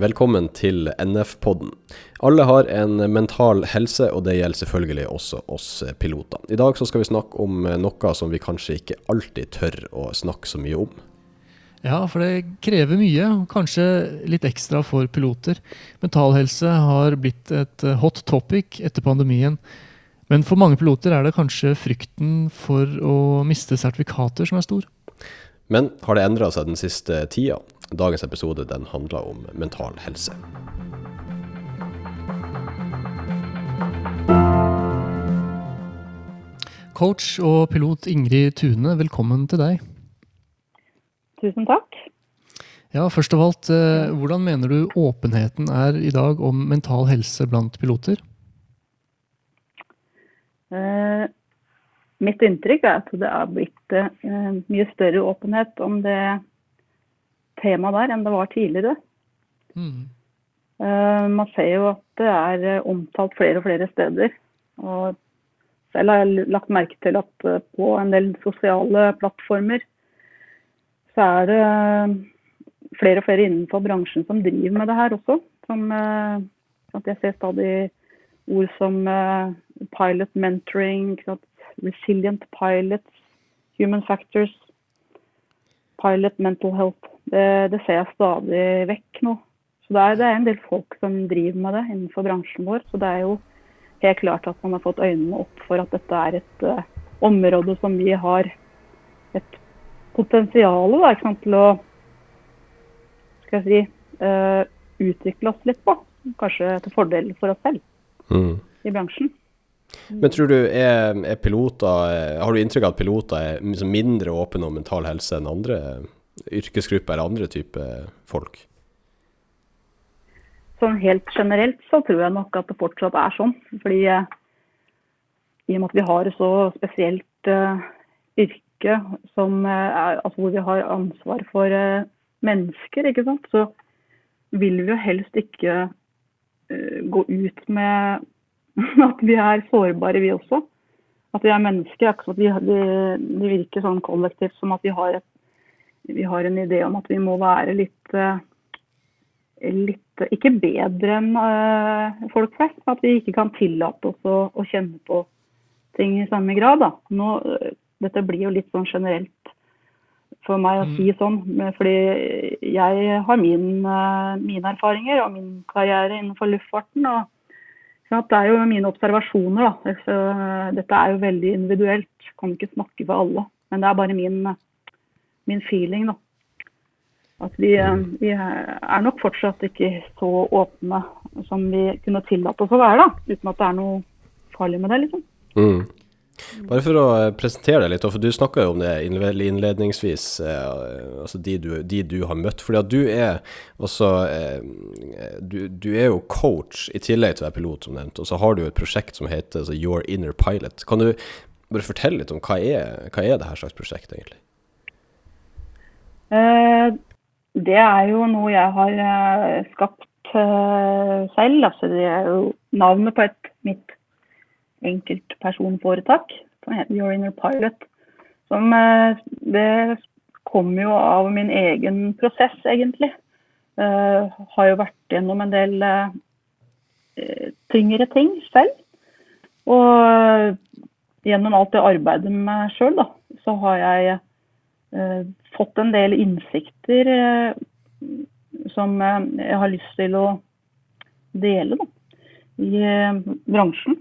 Velkommen til NF-podden. Alle har en mental helse, og det gjelder selvfølgelig også oss piloter. I dag så skal vi snakke om noe som vi kanskje ikke alltid tør å snakke så mye om. Ja, for det krever mye, kanskje litt ekstra for piloter. Mental helse har blitt et hot topic etter pandemien. Men for mange piloter er det kanskje frykten for å miste sertifikater som er stor. Men har det endra seg den siste tida? Dagens episode den handler om mental helse. Coach og pilot Ingrid Tune, velkommen til deg. Tusen takk. Ja, Først av alt, eh, hvordan mener du åpenheten er i dag om mental helse blant piloter? Eh, mitt inntrykk er at det er blitt eh, mye større åpenhet om det tema der enn det var tidligere. Mm. Uh, man ser jo at det er uh, omtalt flere og flere steder. Og selv har jeg lagt merke til at uh, på en del sosiale plattformer så er det flere og flere innenfor bransjen som driver med det her også. Som, jeg ser stadig ord som pilot mentoring, resilient pilots, human factors, pilot mental health. Det, det, ser jeg stadig vekk nå. Så det er, det er, en del folk som driver med det innenfor bransjen vår. Så det er jo helt klart at man har fått øynene opp for at dette er et uh, område som vi har et potensial da, sant, til å skal jeg si, uh, utvikle oss litt på. Kanskje til fordel for oss selv mm. i bransjen. Men tror du er, er, piloter Har du inntrykk av at piloter er mindre åpne om mental helse enn andre yrkesgrupper eller andre typer folk? Sånn helt generelt så tror jeg nok at det fortsatt er sånn. Fordi eh, i og med at vi har et så spesielt uh, yrke som uh, altså hvor vi har ansvar for uh, mennesker, ikke sant, så vil vi jo helst ikke gå ut med at vi er sårbare, vi også. At vi er mennesker. Det de, de virker sånn kollektivt som at vi har, et, vi har, en idé om at vi må være litt, eh, litt Ikke bedre enn uh, folk flest. At vi ikke kan tillate oss å, å, kjenne på ting i samme grad. Da. Nå, dette blir jo litt sånn generelt for meg å mm. si sånn. Fordi jeg har min, mine erfaringer og min karriere innenfor luftfarten. og det er jo mine observasjoner. da. Så eh, dette er jo veldig individuelt. Jeg kan ikke snakke for alle. Men det er bare min, min feeling. da. At vi, eh, vi, er nok fortsatt ikke så åpne som vi kunne tillate oss å være. da, Uten at det er noe farlig med det. liksom. Mm. Bare for å eh, presentere deg litt, for du snakka jo om det innledningsvis, eh, altså de du, de du, har møtt. Fordi at du er også eh, du, du, er jo coach i tillegg til å være pilot, som nevnt. Og så har du et prosjekt som heter altså, Your Inner Pilot. Kan du bare fortelle litt om hva er, hva er det her slags prosjekt, egentlig? Det er jo noe jeg har skapt selv. Altså, det er jo navnet på et mitt enkeltpersonforetak som heter Your Inner Pilot. Som, eh, det kommer jo av min egen prosess, egentlig. Uh, har jo vært gjennom en del uh, tyngre ting selv. Og gjennom alt det arbeidet med meg sjøl, så har jeg uh, fått en del innsikter som jeg har lyst til å dele da, i bransjen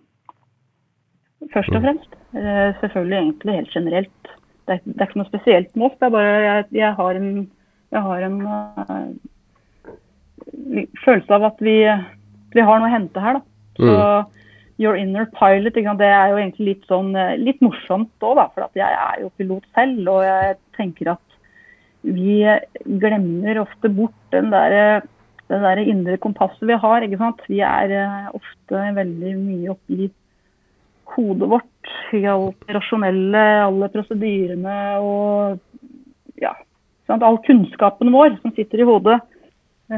først og mm. fremst. Eh, selvfølgelig egentlig helt generelt. Det er, det er, ikke noe spesielt med oss. Det er bare jeg, jeg har en, jeg har en uh, følelse av at vi, vi, har noe å hente her. Da. Så mm. Your inner pilot, det er jo egentlig litt sånn eh, litt morsomt òg, da. For jeg er jo pilot selv, og jeg tenker at vi glemmer ofte bort den der, det der indre kompasset vi har. ikke sant? Vi er ofte veldig mye oppi hodet vårt, i alt det rasjonelle, alle prosedyrene og ja, sant? all kunnskapen vår som sitter i hodet.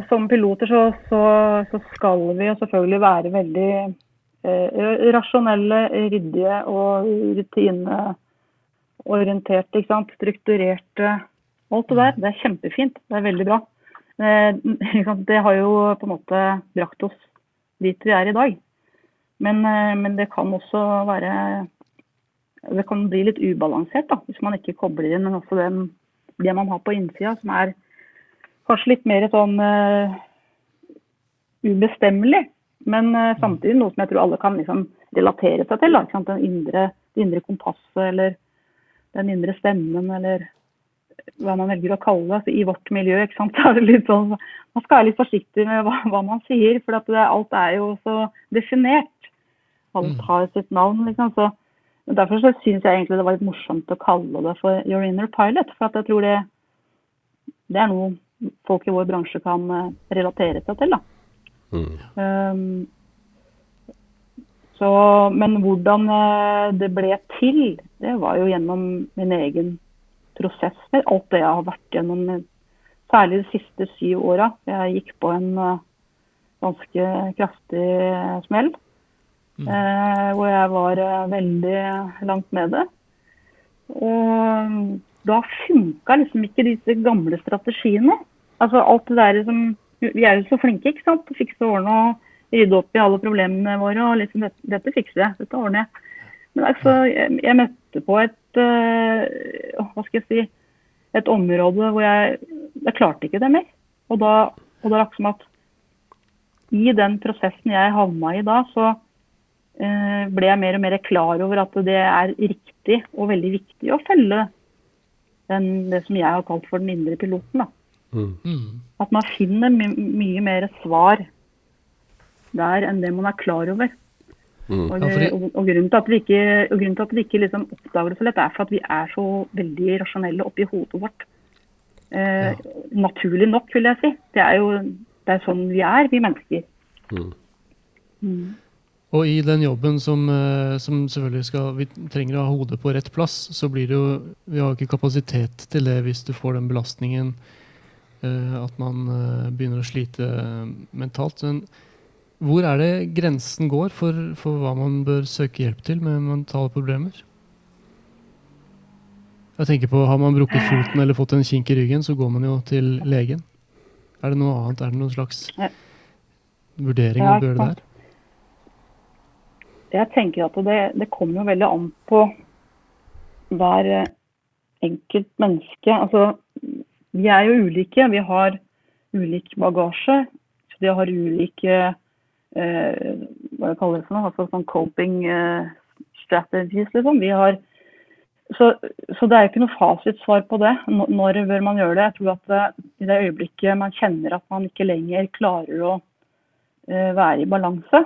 Som piloter så, så, så skal vi selvfølgelig være veldig eh, rasjonelle, ryddige og rutineorienterte. ikke sant? Strukturerte. Alt det der. Det er kjempefint. Det er veldig bra. Eh, det har jo på en måte brakt oss dit vi er i dag. Men, eh, men det kan også være Det kan bli litt ubalansert da, hvis man ikke kobler inn men også den, det man har på innsida, som er kanskje litt mer sånn uh, ubestemmelig. Men uh, samtidig noe som jeg tror alle kan liksom relatere seg til. Da, den indre, det indre kompasset eller den indre stemmen eller hva man velger å kalle det. I vårt miljø er det litt sånn, man skal være litt forsiktig med hva, hva man sier, for det, alt er jo så definert. Alt mm. har sitt navn. liksom, så Derfor så syns jeg egentlig det var litt morsomt å kalle det for Your Inner Pilot. For at jeg tror det, det er noe folk i vår bransje kan eh, relatere seg til. da. Mm. Um, så, men hvordan eh, det ble til, det var jo gjennom min egen prosess med alt det jeg har vært gjennom, særlig de siste syv åra. Jeg gikk på en ganske kraftig smell. Mm. Hvor jeg var uh, veldig langt nede. Og da funka liksom ikke disse gamle strategiene. Altså alt det der som Vi er jo så flinke, ikke sant. Å fikse ordne og rydde opp i alle problemene våre. og liksom Dette, dette fikser jeg. Dette ordner jeg. Men altså, jeg, jeg møtte på et uh, Hva skal jeg si Et område hvor jeg Jeg klarte ikke det mer. Og da, og da er akkurat som at i den prosessen jeg havna i da, så ble jeg mer og mer klar over at det er riktig og veldig viktig å følge den, det som jeg har kalt for den indre piloten. da. Mm. At man finner my mye mer svar der enn det man er klar over. Mm. Og, og, og, grunnen til at vi ikke, til at vi ikke liksom oppdager det så lett, er for at vi er så veldig rasjonelle oppi hodet vårt. Eh, ja. Naturlig nok, vil jeg si. Det er jo det er sånn vi er, vi mennesker. Mm. Og i den jobben som, eh, som, selvfølgelig skal Vi trenger å ha hodet på rett plass, så blir det jo Vi har ikke kapasitet til det hvis du får den belastningen eh, at man eh, begynner å slite mentalt. Men hvor er det grensen går for, for, hva man bør søke hjelp til med mentale problemer? Jeg tenker på, Har man brukket foten eller fått en kink i ryggen, så går man jo til legen. Er det noe annet? Er det noen slags vurdering man bør gjøre der? Jeg tenker at det, det kommer jo veldig an på hver enkelt menneske. Altså, vi er jo ulike. Vi har ulik bagasje. Vi har ulike eh, hva kaller det for noe, altså sånn coping eh, strategies, liksom. Vi har, så, så, det er jo ikke noe fasitsvar på det. Når bør man gjøre det? Jeg tror at det, i det øyeblikket man kjenner at man ikke lenger klarer å eh, være i balanse,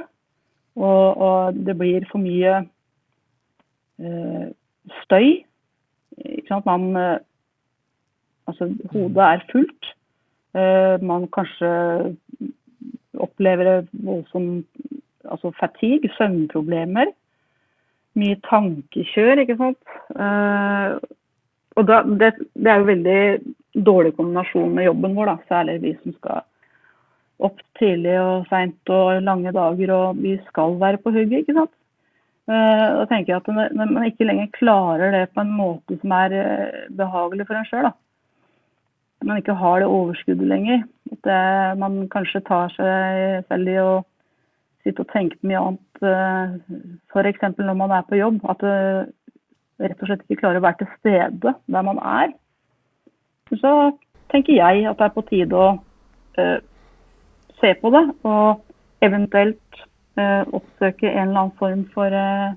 og, og, det blir for mye eh, støy ikke sant? Man, eh, altså, hodet er fullt. Eh, man kanskje opplever voldsom altså fatigue, søvnproblemer. Mye tankekjør, ikke sant. Uh, og da, det, det, er jo veldig dårlig kombinasjon med jobben vår, da. særlig vi som skal opp tidlig og seint og lange dager, og vi skal være på hugget, ikke sant. Uh, da tenker jeg at når man ikke lenger klarer det på en måte som er uh, behagelig for en sjøl, man ikke har det overskuddet lenger. At man kanskje tar seg selv i å sitte og tenke mye annet. Eh, F.eks. når man er på jobb. At du rett og slett ikke klarer å være til stede der man er. Så tenker jeg at det er på tide å se på det, og eventuelt eh, oppsøke en eller annen form for eh,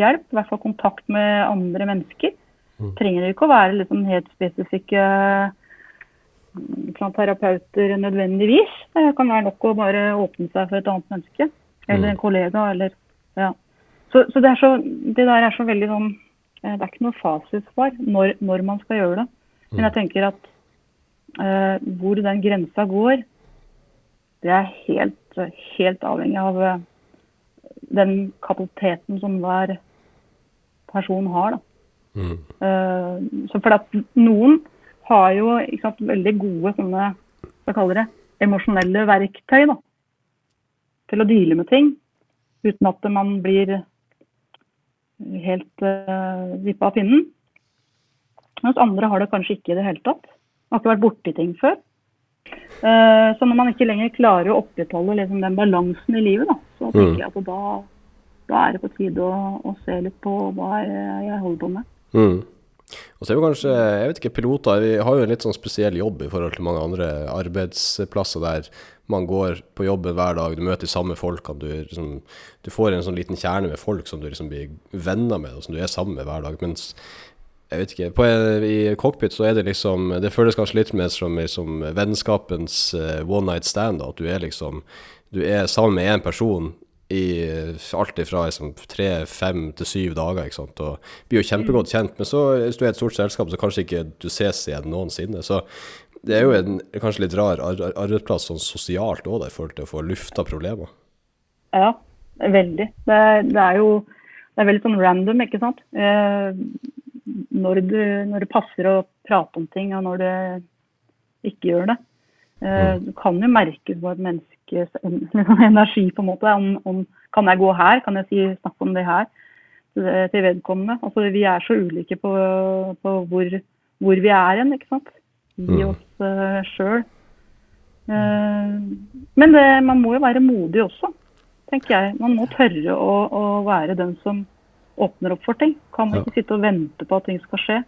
hjelp. I hvert fall kontakt med andre mennesker. Mm. Trenger det ikke å være liksom helt spesifikke fra terapeuter nødvendigvis. Det kan være nok å bare åpne seg for et annet menneske. Eller en mm. kollega. Eller, ja. Så, så, det, så, det, der er så veldig sånn eh, Det er ikke noe fasitsvar når, når man skal gjøre det. Men jeg mm. tenker at eh, hvor den grensa går, det er helt, helt avhengig av uh, den kapasiteten som hver person har. Da. Mm. Uh, så for at noen har jo sant, veldig gode sånne, hva kaller det, emosjonelle verktøy da, til å deale med ting uten at man blir helt uh, vippa av pinnen. Mens andre har det kanskje ikke i det hele tatt. Har ikke vært borti ting før. Eh, så når man ikke lenger klarer å opprettholde liksom, den balansen i livet, da, så tenker Mm. jeg at da, da er det på tide å, å se litt på hva jeg holder på med. Mm. Og så er jo kanskje, jeg vet ikke, piloter Vi har jo en litt sånn spesiell jobb i forhold til mange andre arbeidsplasser der man går på jobben hver dag, du møter de samme folkene, du, liksom, du får en sånn liten kjerne med folk som du liksom blir venner med, og som du er sammen med hver dag. Mens jeg vet ikke, på, i cockpit så er det liksom Det føles kanskje litt mer som liksom, vennskapens eh, one night stand. At du er liksom Du er sammen med én person i alt fra liksom, tre, fem til syv dager. ikke sant? Og blir jo kjempegodt kjent. Men så, hvis du er et stort selskap, så kanskje ikke du ses igjen noensinne. Så det er jo en kanskje litt rar ar ar arbeidsplass sånn sosialt òg, i forhold til å få lufta problemer. Ja, veldig. Det, det er jo det er veldig sånn random, ikke sant. Eh, når, du, når det passer å prate om ting, og når det ikke gjør det. Eh, du kan jo merke på et menneskes energi, på en måte. Om, om kan jeg gå her? Kan jeg si, snakke om det her til, vedkommende? Altså, vi er så ulike på, på hvor, hvor vi er hen, ikke sant. I Mm. oss uh, sjøl. men det, man må jo være modig også, tenker jeg. Man må tørre å, å være den som åpner opp for ting. Kan Ja. ikke sitte og vente på at ting skal skje.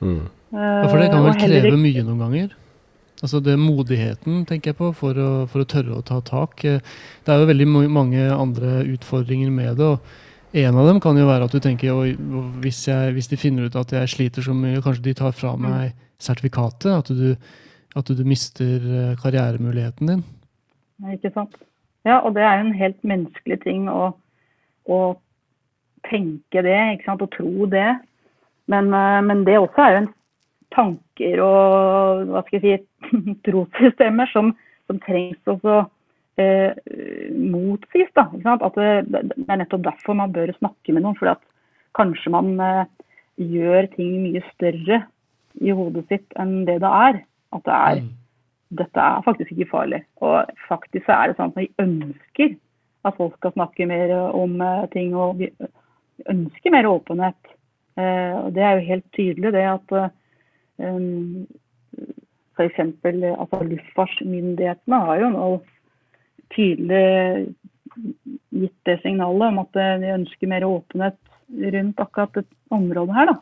Mm. Ja, for det kan Eh, vel kreve ikke- mye noen ganger? Altså det Modigheten tenker jeg på for å, for å tørre å ta tak. Eh, Det er jo veldig mange andre utfordringer med det. og En av dem kan jo være at du tenker Oi, hvis, jeg, hvis de finner ut at jeg sliter så mye, kanskje de tar fra meg sertifikatet? At du, at du mister eh, karrieremuligheten din? Ikke sant? Ja, og det er jo en helt menneskelig ting å, å tenke det, ikke sant, og tro det. Men, eh, men det også er jo en tanker og hva skal jeg si, trossystemer som, som trengs også eh, motsies. Da, ikke sant? At det, det er nettopp derfor man bør snakke med noen. For at kanskje man eh, gjør ting mye større i hodet sitt enn det det er. At det er dette er faktisk ikke farlig. Og faktisk så er det sånn at vi ønsker at folk skal snakke mer om eh, ting, og ønsker mer åpenhet. Eh, og det er jo helt tydelig det at eh, um, f.eks. Altså, luftfartsmyndighetene har jo nå tydelig gitt det signalet om at eh, de ønsker mer åpenhet rundt akkurat dette området her. Da.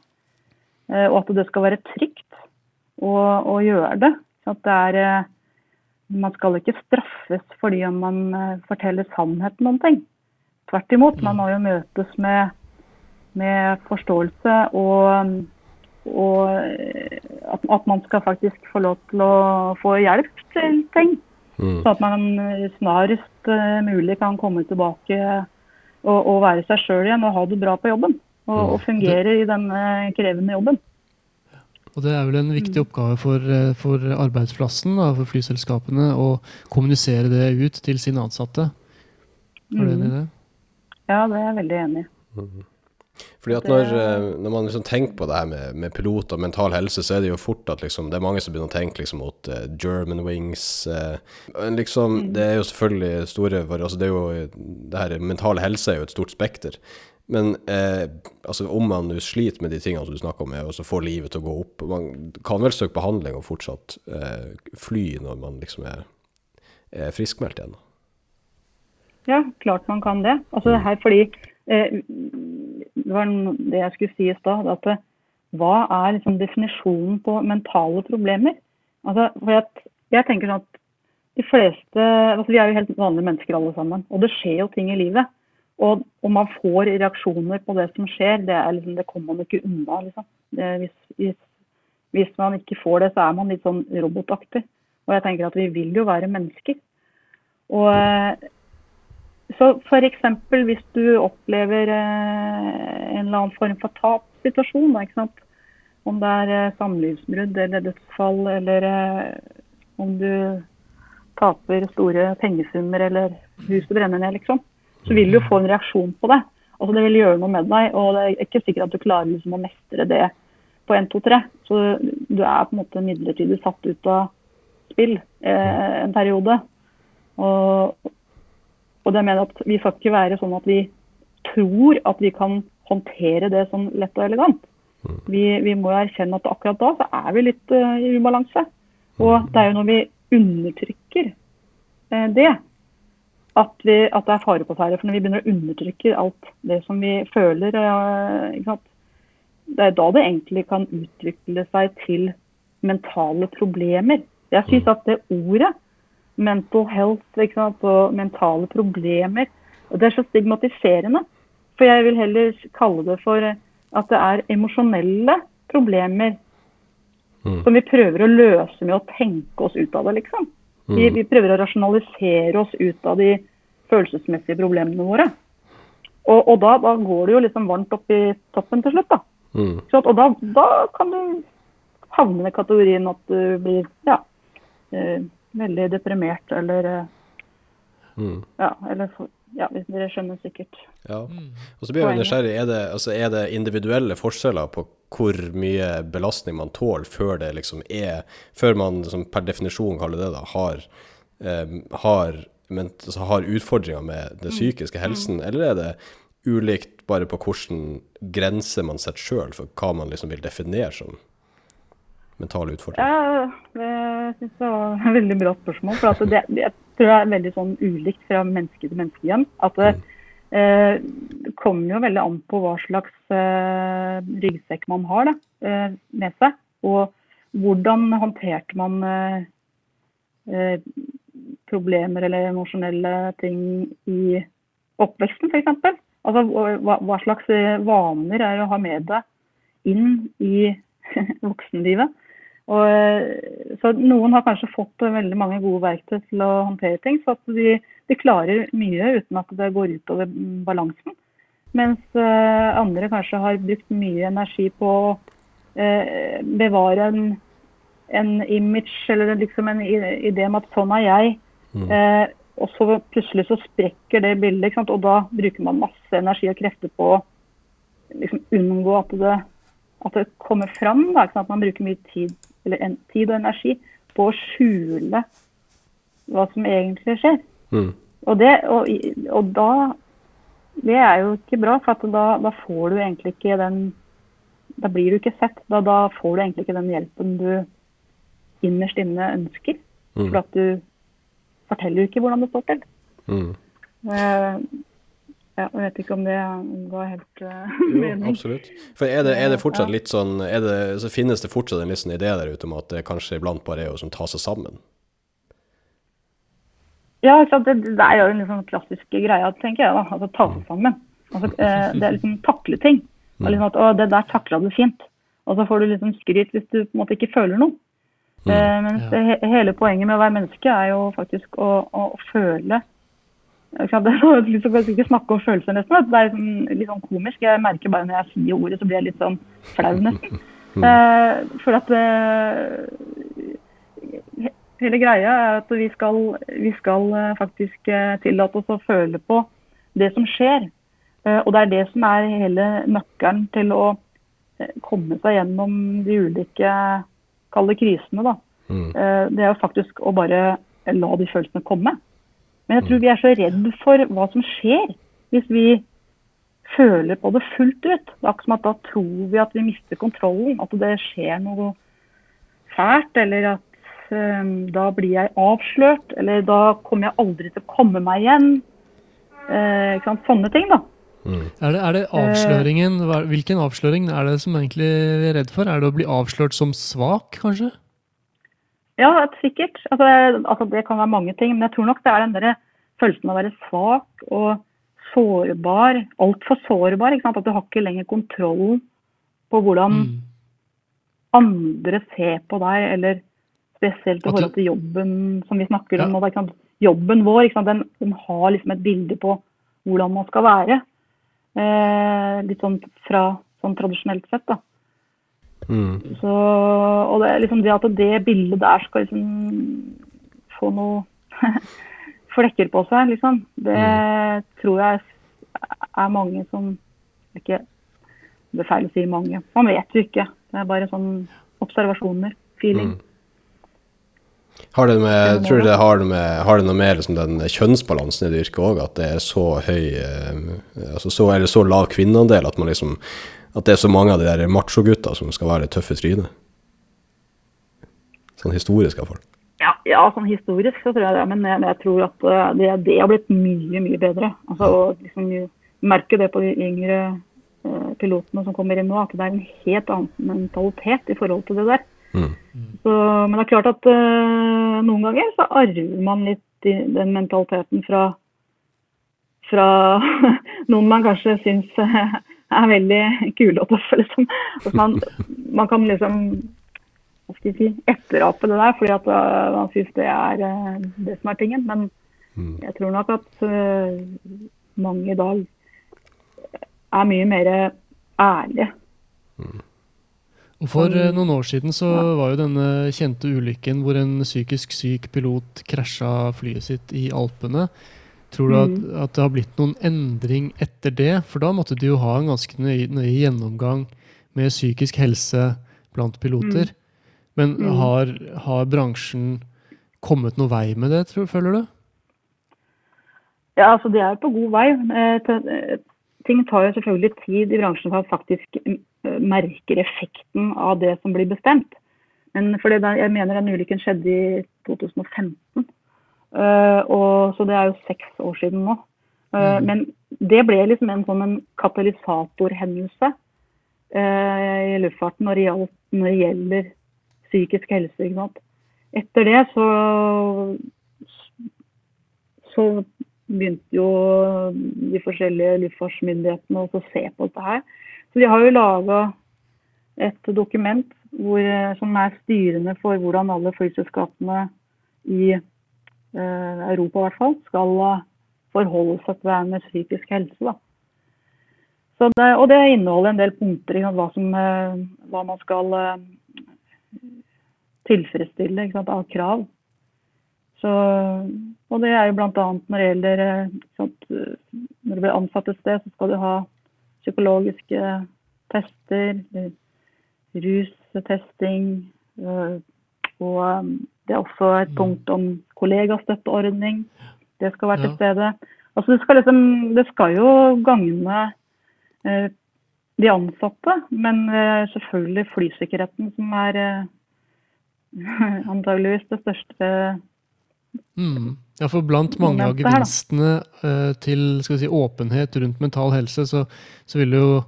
Og at det skal være trygt å, å gjøre det. At det er Man skal ikke straffes fordi om man forteller sannheten om ting. Tvert imot. Man må jo møtes med, med forståelse og, og eh, at, at man skal faktisk få lov til å få hjelp til ting. Mm. Så at man eh, snarest eh, mulig kan komme tilbake og, og være seg sjøl igjen og ha det bra på jobben. Og, og fungere i denne krevende jobben. Og det er vel en viktig oppgave for, eh, for arbeidsplassen, da, for flyselskapene, å kommunisere det ut til sine ansatte. Er du enig i det? Ja, det er jeg veldig enig i. Fordi at når, eh, når man liksom tenker på det her med, med pilot og mental helse, så er det jo fort at liksom, det er mange som begynner å tenke liksom mot uh, German Wings. Uh, liksom, Det er jo selvfølgelig store altså det er jo, det her Mental helse er jo et stort spekter. Men eh, altså, om man nå sliter med de tingene som du snakker om, og så får livet til å gå opp Man kan vel søke behandling og fortsatt eh, fly når man liksom er, er friskmeldt igjen. Ja, klart man kan det. Altså det her fordi Det var det jeg skulle si i stad. At hva er liksom definisjonen på mentale problemer? Altså, at jeg tenker sånn at de fleste altså Vi er jo helt vanlige mennesker alle sammen. Og det skjer jo ting i livet. Og om man får reaksjoner på det som skjer, det, liksom, det kommer man ikke unna. Liksom. Det, hvis, hvis, hvis man ikke får det, så er man litt sånn robotaktig. Og jeg tenker at vi vil jo være mennesker. Og eh, så f.eks. hvis du opplever eh, en eller annen form for tapssituasjon, om det er eh, samlivsbrudd eller dødsfall, eller eh, om du taper store pengesummer eller huset brenner ned, liksom, så vil du få en reaksjon på det. Altså Det vil gjøre noe med deg, og det er ikke sikkert at du klarer liksom å mestre det på 1, 2, 3. Så du er på en måte midlertidig satt ut av spill eh, en periode. Og, og det mener at vi skal ikke være sånn at vi tror at vi kan håndtere det sånn lett og elegant. Vi, vi må erkjenne at akkurat da så er vi litt uh, i ubalanse. Og det er jo når vi undertrykker uh, det, at, vi, at, det er fare på ferde. For når vi begynner å undertrykke alt det som vi føler, eh, det er da det egentlig kan utvikle seg til mentale problemer. Jeg syns at det ordet, mental health og mentale problemer, Og det er så stigmatiserende. For jeg vil heller kalle det for at det er emosjonelle problemer mm. som vi prøver å løse med å tenke oss ut av det, liksom. Mm. Vi, vi, prøver å rasjonalisere oss ut av de følelsesmessige problemene våre. Og, og da, da, går det jo liksom varmt opp i toppen til slutt, da. Mm. Så, og da, da, kan du havne i kategorien at du blir ja, eh, veldig deprimert eller eh, mm. Ja, eller ja, dere skjønner sikkert. Ja. Og så blir jeg nysgjerrig. Er det, altså, er det individuelle forskjeller på hvor mye belastning man tåler før det liksom er Før man som per definisjon kaller det da, har, eh, har, men, altså, har utfordringer med den mm. psykiske helsen, mm. eller er det ulikt bare på hvilken grense man setter sjøl for hva man liksom vil definere som mentale utfordringer? Ja, det syns jeg var et veldig bra spørsmål. for det, det, tror jeg er veldig sånn ulikt fra menneske til menneske igjen. At det, eh, kommer jo veldig an på hva slags eh, ryggsekk man har da, eh, med seg. Og hvordan håndterte man eh, eh, problemer eller emosjonelle ting i oppveksten, f.eks. Altså, hva, hva slags eh, vaner er det å ha med deg inn i voksenlivet. Og, eh, så Noen har kanskje fått veldig mange gode verktøy til å håndtere ting, så at de, de klarer mye uten at det går utover balansen. Mens uh, andre kanskje har brukt mye energi på å uh, bevare en, en, image eller liksom en idé om at sånn er jeg. Mm. Uh, og så plutselig så sprekker det bildet, og da bruker man masse energi og krefter på å liksom, unngå at det, at det kommer fram. Da, at man bruker mye tid eller en, tid og energi på å skjule hva som egentlig skjer. Mm. Og, det, og, og, da Det er jo ikke bra, for da, da, får du egentlig ikke den Da blir du ikke sett. Da, da, får du egentlig ikke den hjelpen du innerst inne ønsker. Mm. For at du forteller jo ikke hvordan det står til. Mm. Ja, jeg vet ikke om det var helt uh, mening. absolutt. For er det, er det fortsatt litt sånn det, så Finnes det fortsatt en liten idé der ute om at det kanskje iblant bare er å ta seg sammen? Ja, det, det, er jo en liksom klassisk greie, tenker jeg. da, altså Ta seg sammen. Altså, eh, det er liksom takle ting. Og liksom at, å, det der takla du fint. Og så får du liksom skryt hvis du på en måte ikke føler noe. Mm, eh, mens ja. he, hele poenget med å være menneske er jo faktisk å, å, å føle liksom, jeg skal ikke snakke om følelser nesten. Det er liksom, litt sånn komisk. Jeg merker bare når jeg sier ordet, så blir jeg litt sånn flau nesten. Eh, for at eh, Hele greia er at vi skal, vi skal eh, faktisk tillate oss å føle på det som skjer. Eh, og det er det som er hele nøkkelen til å komme seg gjennom de ulike kalde krisene. Da. Mm. det er jo faktisk å bare la de følelsene komme. Men jeg tror vi er så redd for hva som skjer hvis vi føler på det fullt ut. Det er akkurat som at da tror vi at vi mister kontrollen, at det skjer noe fælt. Eller at um, da blir jeg avslørt, eller da kommer jeg aldri til å komme meg igjen. Eh, ikke sant? Sånne ting, da. Mm. Er, det, er, det, avsløringen, Hvilken avsløring er det som egentlig vi er redd for? Er det å bli avslørt som svak, kanskje? Ja, sikkert. Altså, altså, det kan være mange ting. Men jeg tror nok det er den der følelsen av å være svak og sårbar. Altfor sårbar. Ikke sant? At du har ikke lenger kontroll på hvordan mm. andre ser på deg, eller spesielt i forhold til jobben som vi snakker om. Ja. Og, jobben vår den, den, har liksom et bilde på hvordan man skal være. Eh, litt sånn fra sånn tradisjonelt sett. da. Mm. Så, og det, liksom det at det bildet der skal liksom få noe flekker på seg, liksom, det mm. tror jeg er mange som ikke Det er feil å si mange. Man vet jo ikke. Det er bare sånn observasjoner. Feeling. Mm. Har det med, tror du det har, med, har det noe med liksom den kjønnsbalansen i det yrket òg, at det er så høy eh, altså så, Eller så lav kvinneandel at man liksom at det er så mange av de der machogutta som skal være tøffe trynet. Sånn historisk iallfall. Ja, ja, sånn historisk så tror jeg det. Men jeg, jeg tror at eh, det, det, har blitt mye, mye bedre. Altså, og liksom, merker det på de yngre uh, pilotene som kommer inn nå, at det er en helt annen mentalitet i forhold til det der. Mm. Så, men det er klart at uh, noen ganger så arver man litt i, den mentaliteten fra, fra noen man kanskje syns er veldig kule å tøffe. Liksom. Man, man, kan liksom hva skal jeg si, etterape det der, fordi at uh, man syns det er uh, det som er tingen. Men mm. jeg tror nok at uh, mange i dag er mye mer ærlige. Mm. For noen år siden så ja. var jo denne kjente ulykken hvor en psykisk syk pilot krasja flyet sitt i Alpene. Tror du at, mm. at, det har blitt noen endring etter det? For da måtte de jo ha en ganske nøye, nøye gjennomgang med psykisk helse blant piloter. Mm. Men mm. har, har, bransjen kommet noe vei med det, tror, føler du? Ja, altså De er på god vei. Eh, ting tar jo selvfølgelig tid i bransjen for å faktisk merke merker effekten av det som blir bestemt. Men fordi det, jeg mener den ulykken skjedde i 2015. Uh, og, så det er jo seks år siden nå. Uh, mm. Men det ble liksom en sånn en katalysatorhendelse uh, i luftfarten når det, gjaldt, når det, gjelder psykisk helse. Ikke sant? Etter det så, så begynte jo de forskjellige luftfartsmyndighetene å se på dette her. Så de har jo laga et dokument hvor, som er styrende for hvordan alle flyselskapene i Eh, Europa i hvert fall, skal eh, forholde seg til det med psykisk helse. Det, og det inneholder en del punkter hva, som, eh, hva man skal tilfredsstille sant, av krav. Så, og det er jo bl.a. når det gjelder sant, Når du blir ansatt et sted, så skal du ha psykologiske tester, rustesting og det er også et mm. punkt om kollegastøtteordning. Det skal være til stede. Altså det, skal liksom, det skal jo gagne eh, de ansatte, men eh, selvfølgelig flysikkerheten som er eh, antageligvis det største mm. Ja, for blant mange av gevinstene eh, til si, åpenhet rundt mental helse, så, så vil det jo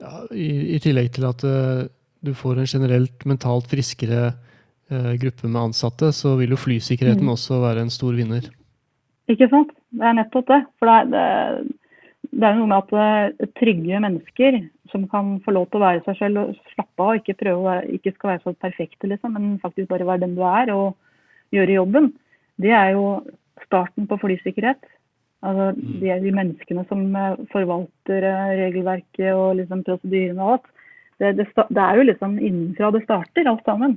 ja, i, i, tillegg til at uh, du får en generelt mentalt friskere gruppe med ansatte, så vil jo flysikkerheten mm. også være en stor vinner. Ikke sant. Det er nettopp det. For det er, det, det er noe med at uh, trygge mennesker som kan få lov til å være seg selv og slappe av, ikke, prøve å være, ikke skal være så perfekte, liksom, men faktisk bare være den du er og gjøre jobben, det er jo starten på flysikkerhet. Altså, det er de menneskene som uh, forvalter regelverket og liksom, prosedyrene og alt. Det, det, det, er jo liksom innenfra det starter, alt sammen.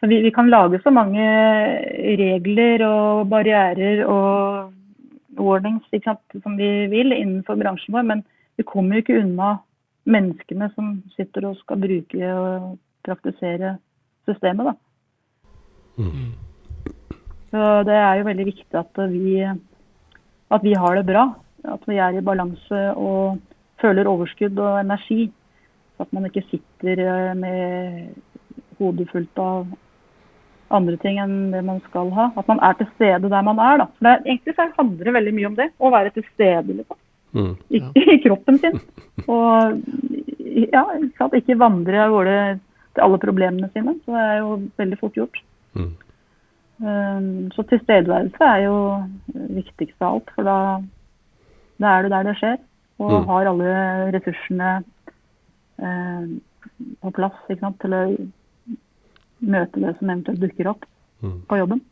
Vi, vi, kan lage så mange regler og barrierer og warnings som vi vil innenfor bransjen vår, men vi kommer jo ikke unna menneskene som sitter og skal bruke og praktisere systemet. Da. Mm. Så det er jo veldig viktig at vi, at vi har det bra. At vi er i balanse og føler overskudd og energi. Så at man ikke sitter med hodet fullt av andre ting enn det man skal ha. At man er til stede der man er. da. For det, Egentlig så handler det veldig mye om det. Å være til stede liksom. Mm, ja. I, I, kroppen sin. Og ja, ikke vandre av gårde til alle problemene sine. Så det er jo veldig fort gjort. Mm. Um, så tilstedeværelse er jo viktigst av alt. For da, da er du der det skjer. Og mm. har alle ressursene eh, på plass ikke sant, til å møte det som eventuelt dukker opp mm. på jobben.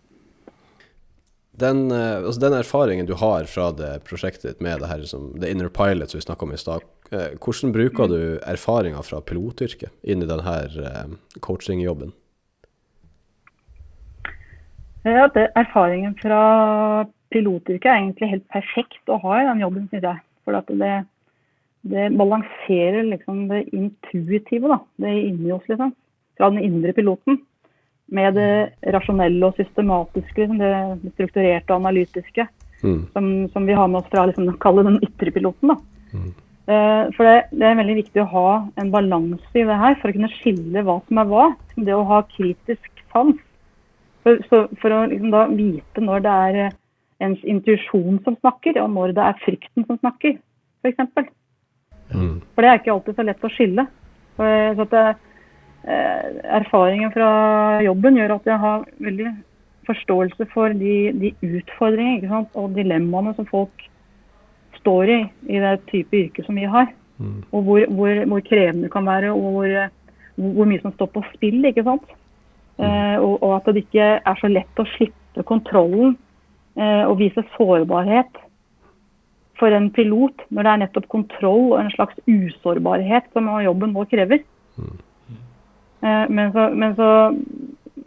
Den, eh, altså den, erfaringen du har fra det prosjektet ditt med det her som The Inner Pilot som vi snakka om i stad, eh, hvordan bruker du erfaringer fra pilotyrket inn i denne eh, coachingjobben? Ja, det, erfaringen fra pilotyrket er egentlig helt perfekt å ha i den jobben, syns jeg. For det, det, balanserer liksom det intuitive, da. Det inni oss, liksom fra den indre piloten. Med det rasjonelle og systematiske, liksom det strukturerte og analytiske. Mm. Som, som, vi har med oss fra liksom, den ytre piloten. Da. Mm. Uh, for det, det, er veldig viktig å ha en balanse i det her for å kunne skille hva som er hva. Det å ha kritisk sans For, så for å liksom da vite når det er eh, ens intuisjon som snakker, og når det er frykten som snakker, f.eks. Mm. For det er ikke alltid så lett å skille. For, eh, så at det, eh, erfaringen fra jobben gjør at jeg har veldig forståelse for de, de utfordringene og dilemmaene som folk står i i det type yrke som vi har. Mm. Og hvor, hvor, hvor krevende det kan være, og hvor, eh, hvor mye som står på spill. ikke sant? Eh, og, og at det ikke er så lett å slippe kontrollen eh, og vise sårbarhet for en pilot, når det er nettopp kontroll og en slags usårbarhet som jobben vår krever. Eh, men, så, men så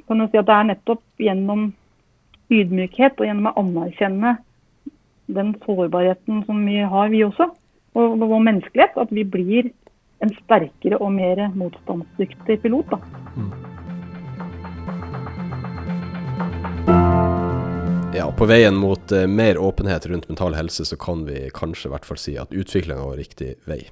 kan du si at det er nettopp gjennom ydmykhet og gjennom å anerkjenne den sårbarheten som vi har, vi også, og vår menneskelighet, at vi blir en sterkere og mer motstandsdyktig pilot. da. Ja, på veien mot eh, mer åpenhet rundt mental helse, så kan vi kanskje i hvert fall si at utviklinga var riktig vei.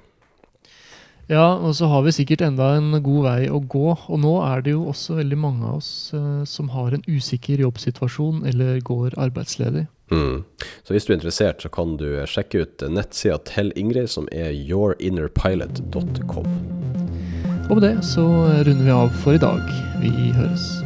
Ja, og så har vi sikkert enda en god vei å gå. Og nå er det jo også veldig mange av oss eh, som har en usikker jobbsituasjon eller går arbeidsledig. Mm. Så hvis du er interessert, så kan du sjekke ut nettsida til Ingrid, som er yourinnerpilot.com. Og med det så runder vi av for i dag. Vi høres.